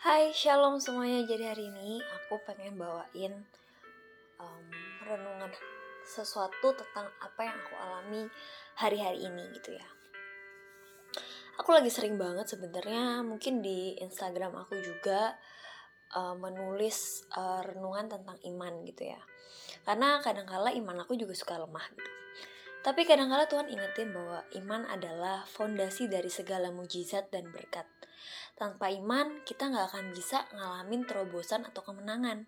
Hai, shalom semuanya. Jadi hari ini aku pengen bawain um, renungan sesuatu tentang apa yang aku alami hari-hari ini gitu ya. Aku lagi sering banget sebenarnya mungkin di Instagram aku juga uh, menulis uh, renungan tentang iman gitu ya. Karena kadang-kala iman aku juga suka lemah gitu. Tapi kadang-kala Tuhan ingetin bahwa iman adalah fondasi dari segala mujizat dan berkat tanpa iman, kita nggak akan bisa ngalamin terobosan atau kemenangan.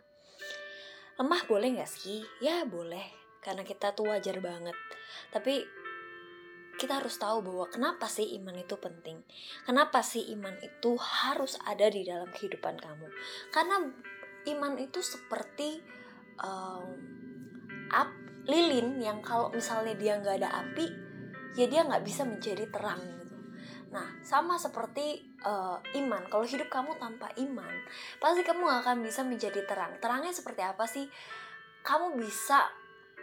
Lemah boleh nggak sih? Ya boleh, karena kita tuh wajar banget. Tapi kita harus tahu bahwa kenapa sih iman itu penting. Kenapa sih iman itu harus ada di dalam kehidupan kamu? Karena iman itu seperti um, ap, lilin yang kalau misalnya dia nggak ada api, ya dia nggak bisa menjadi terang gitu. Nah, sama seperti uh, iman. Kalau hidup kamu tanpa iman, pasti kamu gak akan bisa menjadi terang. Terangnya seperti apa sih? Kamu bisa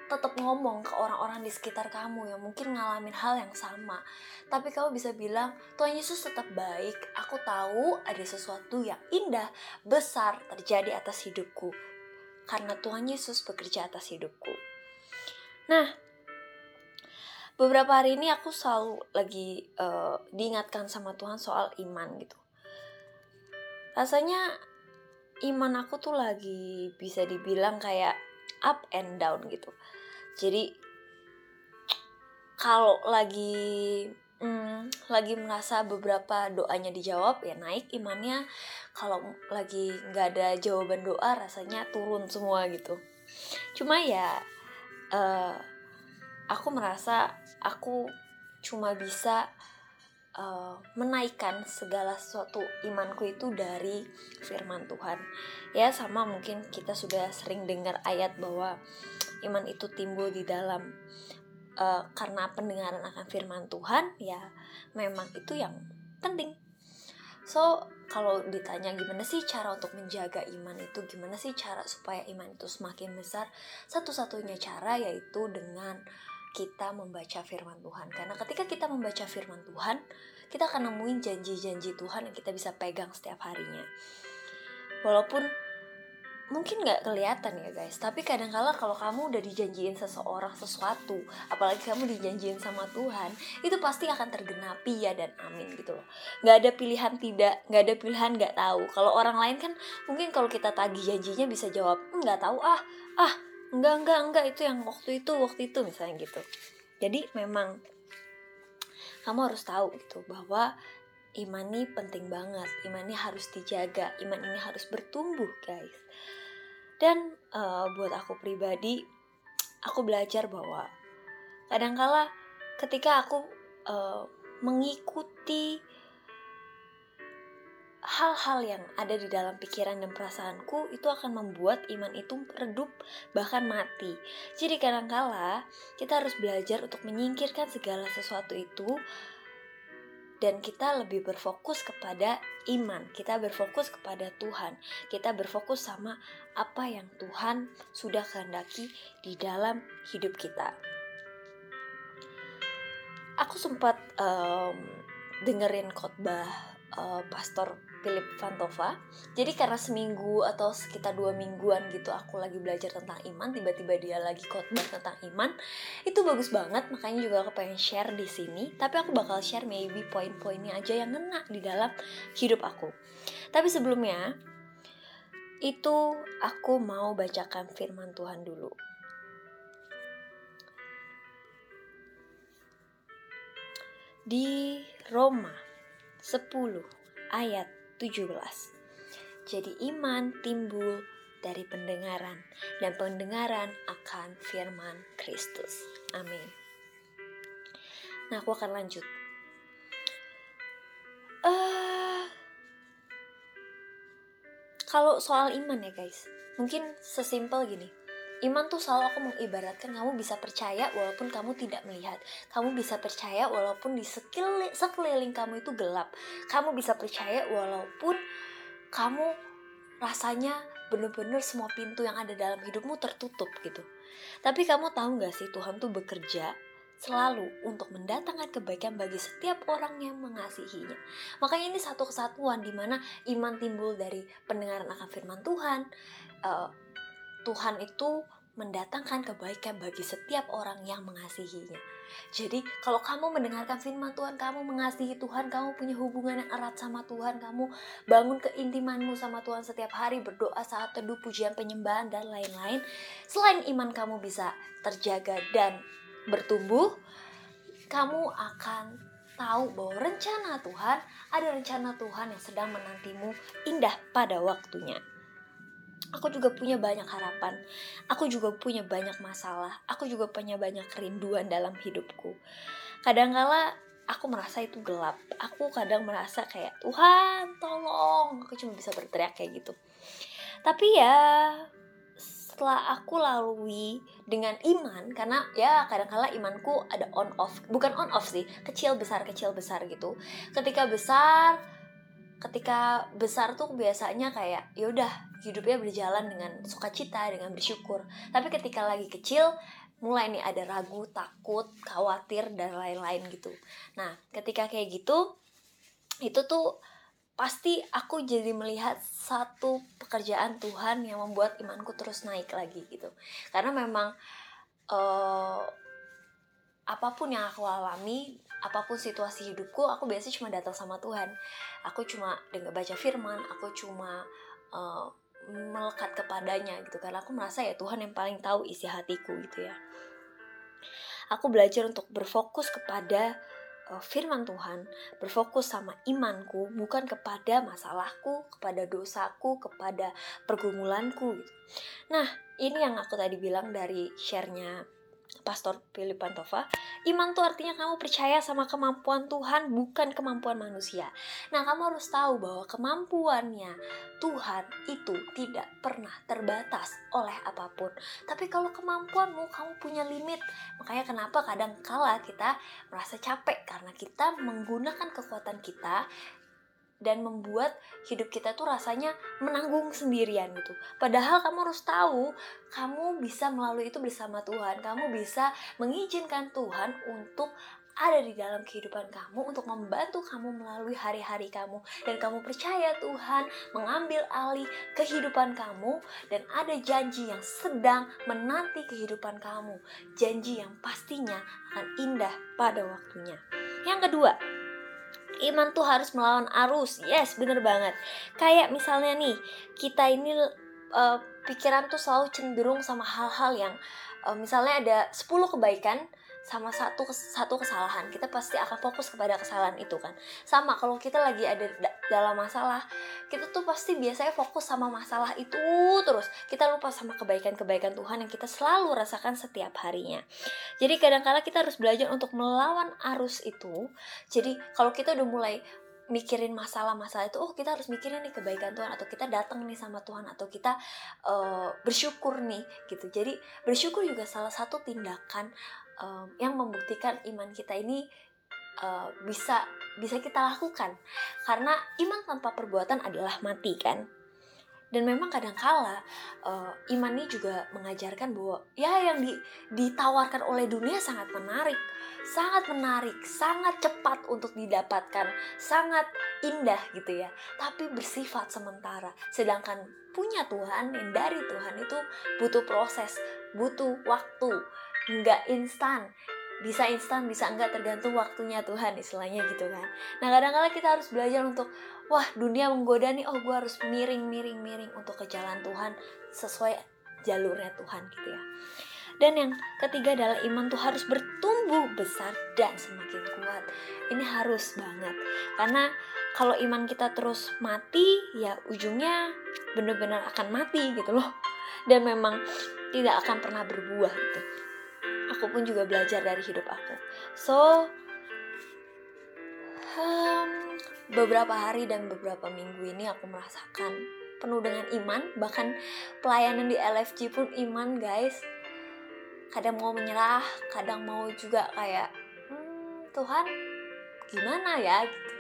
tetap ngomong ke orang-orang di sekitar kamu yang mungkin ngalamin hal yang sama. Tapi kamu bisa bilang, Tuhan Yesus tetap baik. Aku tahu ada sesuatu yang indah, besar terjadi atas hidupku. Karena Tuhan Yesus bekerja atas hidupku. Nah, beberapa hari ini aku selalu lagi uh, diingatkan sama Tuhan soal iman gitu. Rasanya iman aku tuh lagi bisa dibilang kayak up and down gitu. Jadi kalau lagi hmm, lagi merasa beberapa doanya dijawab ya naik imannya. Kalau lagi nggak ada jawaban doa rasanya turun semua gitu. Cuma ya uh, aku merasa aku cuma bisa uh, menaikkan segala sesuatu imanku itu dari firman Tuhan. Ya sama mungkin kita sudah sering dengar ayat bahwa iman itu timbul di dalam uh, karena pendengaran akan firman Tuhan ya memang itu yang penting. So kalau ditanya gimana sih cara untuk menjaga iman itu, gimana sih cara supaya iman itu semakin besar, satu-satunya cara yaitu dengan kita membaca firman Tuhan. Karena ketika kita membaca firman Tuhan, kita akan nemuin janji-janji Tuhan yang kita bisa pegang setiap harinya. Walaupun mungkin nggak kelihatan ya guys, tapi kadang-kala kalau kamu udah dijanjiin seseorang sesuatu, apalagi kamu dijanjiin sama Tuhan, itu pasti akan tergenapi ya dan amin gitu loh. Nggak ada pilihan tidak, nggak ada pilihan nggak tahu. Kalau orang lain kan mungkin kalau kita tagih janjinya bisa jawab nggak tahu ah ah enggak enggak enggak itu yang waktu itu waktu itu misalnya gitu jadi memang kamu harus tahu gitu bahwa iman ini penting banget iman ini harus dijaga iman ini harus bertumbuh guys dan uh, buat aku pribadi aku belajar bahwa kadangkala ketika aku uh, mengikuti hal-hal yang ada di dalam pikiran dan perasaanku itu akan membuat iman itu redup bahkan mati. Jadi kadangkala kita harus belajar untuk menyingkirkan segala sesuatu itu dan kita lebih berfokus kepada iman, kita berfokus kepada Tuhan, kita berfokus sama apa yang Tuhan sudah kehendaki di dalam hidup kita. Aku sempat um, dengerin khotbah uh, Pastor Philip Fantova. Jadi karena seminggu atau sekitar dua mingguan gitu aku lagi belajar tentang iman, tiba-tiba dia lagi khotbah tentang iman, itu bagus banget. Makanya juga aku pengen share di sini. Tapi aku bakal share maybe poin-poinnya aja yang ngena di dalam hidup aku. Tapi sebelumnya itu aku mau bacakan firman Tuhan dulu. Di Roma 10 ayat 17. Jadi iman timbul dari pendengaran dan pendengaran akan firman Kristus. Amin. Nah, aku akan lanjut. Uh, kalau soal iman ya guys, mungkin sesimpel gini. Iman tuh selalu aku mengibaratkan kamu bisa percaya walaupun kamu tidak melihat. Kamu bisa percaya walaupun di sekeliling, sekeliling kamu itu gelap. Kamu bisa percaya walaupun kamu rasanya bener-bener semua pintu yang ada dalam hidupmu tertutup gitu. Tapi kamu tahu gak sih Tuhan tuh bekerja selalu untuk mendatangkan kebaikan bagi setiap orang yang mengasihinya. Makanya ini satu kesatuan di mana iman timbul dari pendengaran akan firman Tuhan. Uh, Tuhan itu mendatangkan kebaikan bagi setiap orang yang mengasihinya. Jadi, kalau kamu mendengarkan firman Tuhan, kamu mengasihi Tuhan, kamu punya hubungan yang erat sama Tuhan, kamu bangun keintimanmu sama Tuhan setiap hari, berdoa saat teduh, pujian, penyembahan, dan lain-lain. Selain iman kamu bisa terjaga dan bertumbuh, kamu akan tahu bahwa rencana Tuhan ada rencana Tuhan yang sedang menantimu indah pada waktunya aku juga punya banyak harapan. Aku juga punya banyak masalah. Aku juga punya banyak kerinduan dalam hidupku. Kadangkala aku merasa itu gelap. Aku kadang merasa kayak Tuhan tolong. Aku cuma bisa berteriak kayak gitu. Tapi ya setelah aku lalui dengan iman karena ya kadangkala imanku ada on off bukan on off sih kecil besar kecil besar gitu ketika besar ketika besar tuh biasanya kayak yaudah hidupnya berjalan dengan sukacita, dengan bersyukur. Tapi ketika lagi kecil, mulai nih ada ragu, takut, khawatir dan lain-lain gitu. Nah, ketika kayak gitu, itu tuh pasti aku jadi melihat satu pekerjaan Tuhan yang membuat imanku terus naik lagi gitu. Karena memang uh, apa pun yang aku alami, apa pun situasi hidupku, aku biasanya cuma datang sama Tuhan. Aku cuma dengar baca firman, aku cuma uh, melekat kepadanya gitu. Karena aku merasa ya Tuhan yang paling tahu isi hatiku gitu ya. Aku belajar untuk berfokus kepada uh, firman Tuhan. Berfokus sama imanku bukan kepada masalahku kepada dosaku kepada pergumulanku gitu. Nah ini yang aku tadi bilang dari sharenya Pastor Philip Pantova, iman tuh artinya kamu percaya sama kemampuan Tuhan bukan kemampuan manusia. Nah, kamu harus tahu bahwa kemampuannya Tuhan itu tidak pernah terbatas oleh apa pun. Tapi kalau kemampuanmu kamu punya limit. Makanya kenapa kadang kala kita merasa capek karena kita menggunakan kekuatan kita dan membuat hidup kita tuh rasanya menanggung sendirian gitu. Padahal kamu harus tahu, kamu bisa melalui itu bersama Tuhan. Kamu bisa mengizinkan Tuhan untuk ada di dalam kehidupan kamu untuk membantu kamu melalui hari-hari kamu dan kamu percaya Tuhan mengambil alih kehidupan kamu dan ada janji yang sedang menanti kehidupan kamu janji yang pastinya akan indah pada waktunya yang kedua iman tuh harus melawan arus. Yes bener banget. Kayak misalnya nih kita ini uh, pikiran tuh selalu cenderung sama hal-hal yang uh, misalnya ada 10 kebaikan sama satu satu kesalahan kita pasti akan fokus kepada kesalahan itu kan? Sama kalau kita lagi ada dalam masalah kita tuh pasti biasanya fokus sama masalah itu terus. Kita lupa sama kebaikan-kebaikan Tuhan yang kita selalu rasakan setiap harinya. Jadi kadang-kala kita harus belajar untuk melawan arus itu. Jadi kalau kita udah mulai mikirin masalah-masalah itu oh kita harus mikirin nih kebaikan Tuhan atau kita datang nih sama Tuhan atau kita uh, bersyukur nih gitu. Jadi bersyukur juga salah satu tindakan um, yang membuktikan iman kita ini uh, bisa bisa kita lakukan. Karena iman tanpa perbuatan adalah mati kan dan memang kadangkala uh, iman ini juga mengajarkan bahwa ya yang di, ditawarkan oleh dunia sangat menarik sangat menarik sangat cepat untuk didapatkan sangat indah gitu ya tapi bersifat sementara. Sedangkan punya Tuhan yang dari Tuhan itu butuh proses butuh waktu nggak instan bisa instan bisa enggak tergantung waktunya Tuhan istilahnya gitu kan. Nah kadang-kadang kita harus belajar untuk wah dunia menggoda nih oh gue harus miring miring miring untuk ke jalan Tuhan sesuai jalurnya Tuhan gitu ya. Dan yang ketiga adalah iman tuh harus bertumbuh besar dan semakin kuat. Ini harus banget. Karena kalau iman kita terus mati ya ujungnya bener-bener akan mati gitu loh. Dan memang tidak akan pernah berbuah gitu aku pun juga belajar dari hidup aku. So um, beberapa hari dan beberapa minggu ini aku merasakan penuh dengan iman bahkan pelayanan di LFG pun iman guys. Kadang mau menyerah kadang mau juga kayak hmm, Tuhan gimana ya? gitu.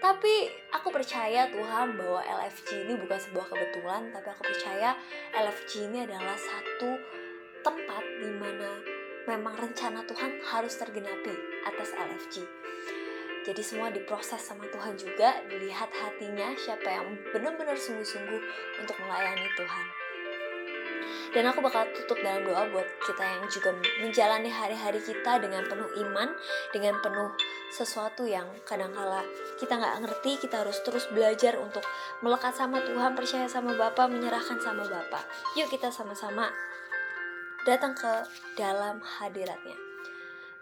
Tapi aku percaya Tuhan bahwa LFG ini bukan sebuah kebetulan tapi aku percaya LFG ini adalah satu tempat di mana memang rencana Tuhan harus tergenapi atas LFG. Jadi semua diproses sama Tuhan juga, dilihat hatinya siapa yang benar-benar sungguh-sungguh untuk melayani Tuhan. Dan aku bakal tutup dalam doa buat kita yang juga menjalani hari-hari kita dengan penuh iman, dengan penuh sesuatu yang kadang-kala kita nggak ngerti, kita harus terus belajar untuk melekat sama Tuhan, percaya sama Bapa, menyerahkan sama Bapa. Yuk kita sama-sama datang ke dalam hadiratnya.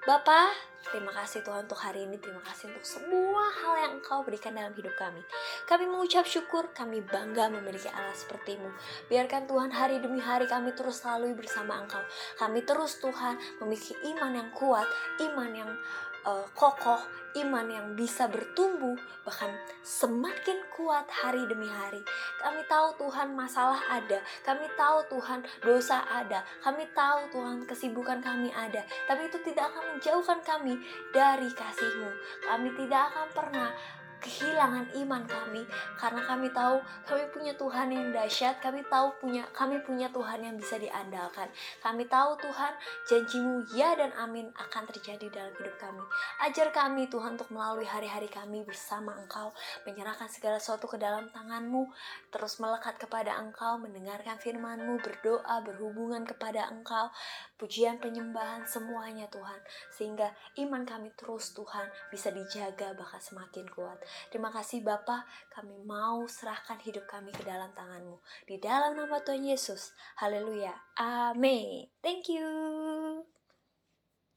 Bapa, terima kasih Tuhan untuk hari ini. Terima kasih untuk semua hal yang Engkau berikan dalam hidup kami. Kami mengucap syukur, kami bangga memiliki Allah sepertimu. Biarkan Tuhan hari demi hari kami terus selalu bersama Engkau. Kami terus Tuhan memiliki iman yang kuat, iman yang uh, kokoh, iman yang bisa bertumbuh, bahkan semakin kuat hari demi hari. Kami tahu Tuhan masalah ada, kami tahu Tuhan dosa ada, kami tahu Tuhan kesibukan kami ada, tapi itu tidak akan menjauhkan kami dari kasih-Mu. Kami tidak akan pernah kehilangan iman kami. Karena kami tahu kami punya Tuhan yang dahsyat kami tahu punya kami punya Tuhan yang bisa diandalkan. Kami tahu Tuhan janjimu ya dan amin akan terjadi dalam hidup kami. Ajar kami Tuhan untuk melalui hari-hari kami bersama Engkau. Menyerahkan segala sesuatu ke dalam tanganmu. Terus melekat kepada Engkau mendengarkan firmanmu berdoa berhubungan kepada Engkau. Pujian penyembahan semuanya Tuhan. Sehingga iman kami terus Tuhan bisa dijaga bahkan semakin kuat Terima kasih Bapa, kami mau serahkan hidup kami ke dalam tanganmu. Di dalam nama Tuhan Yesus. Haleluya. Amin. Thank you.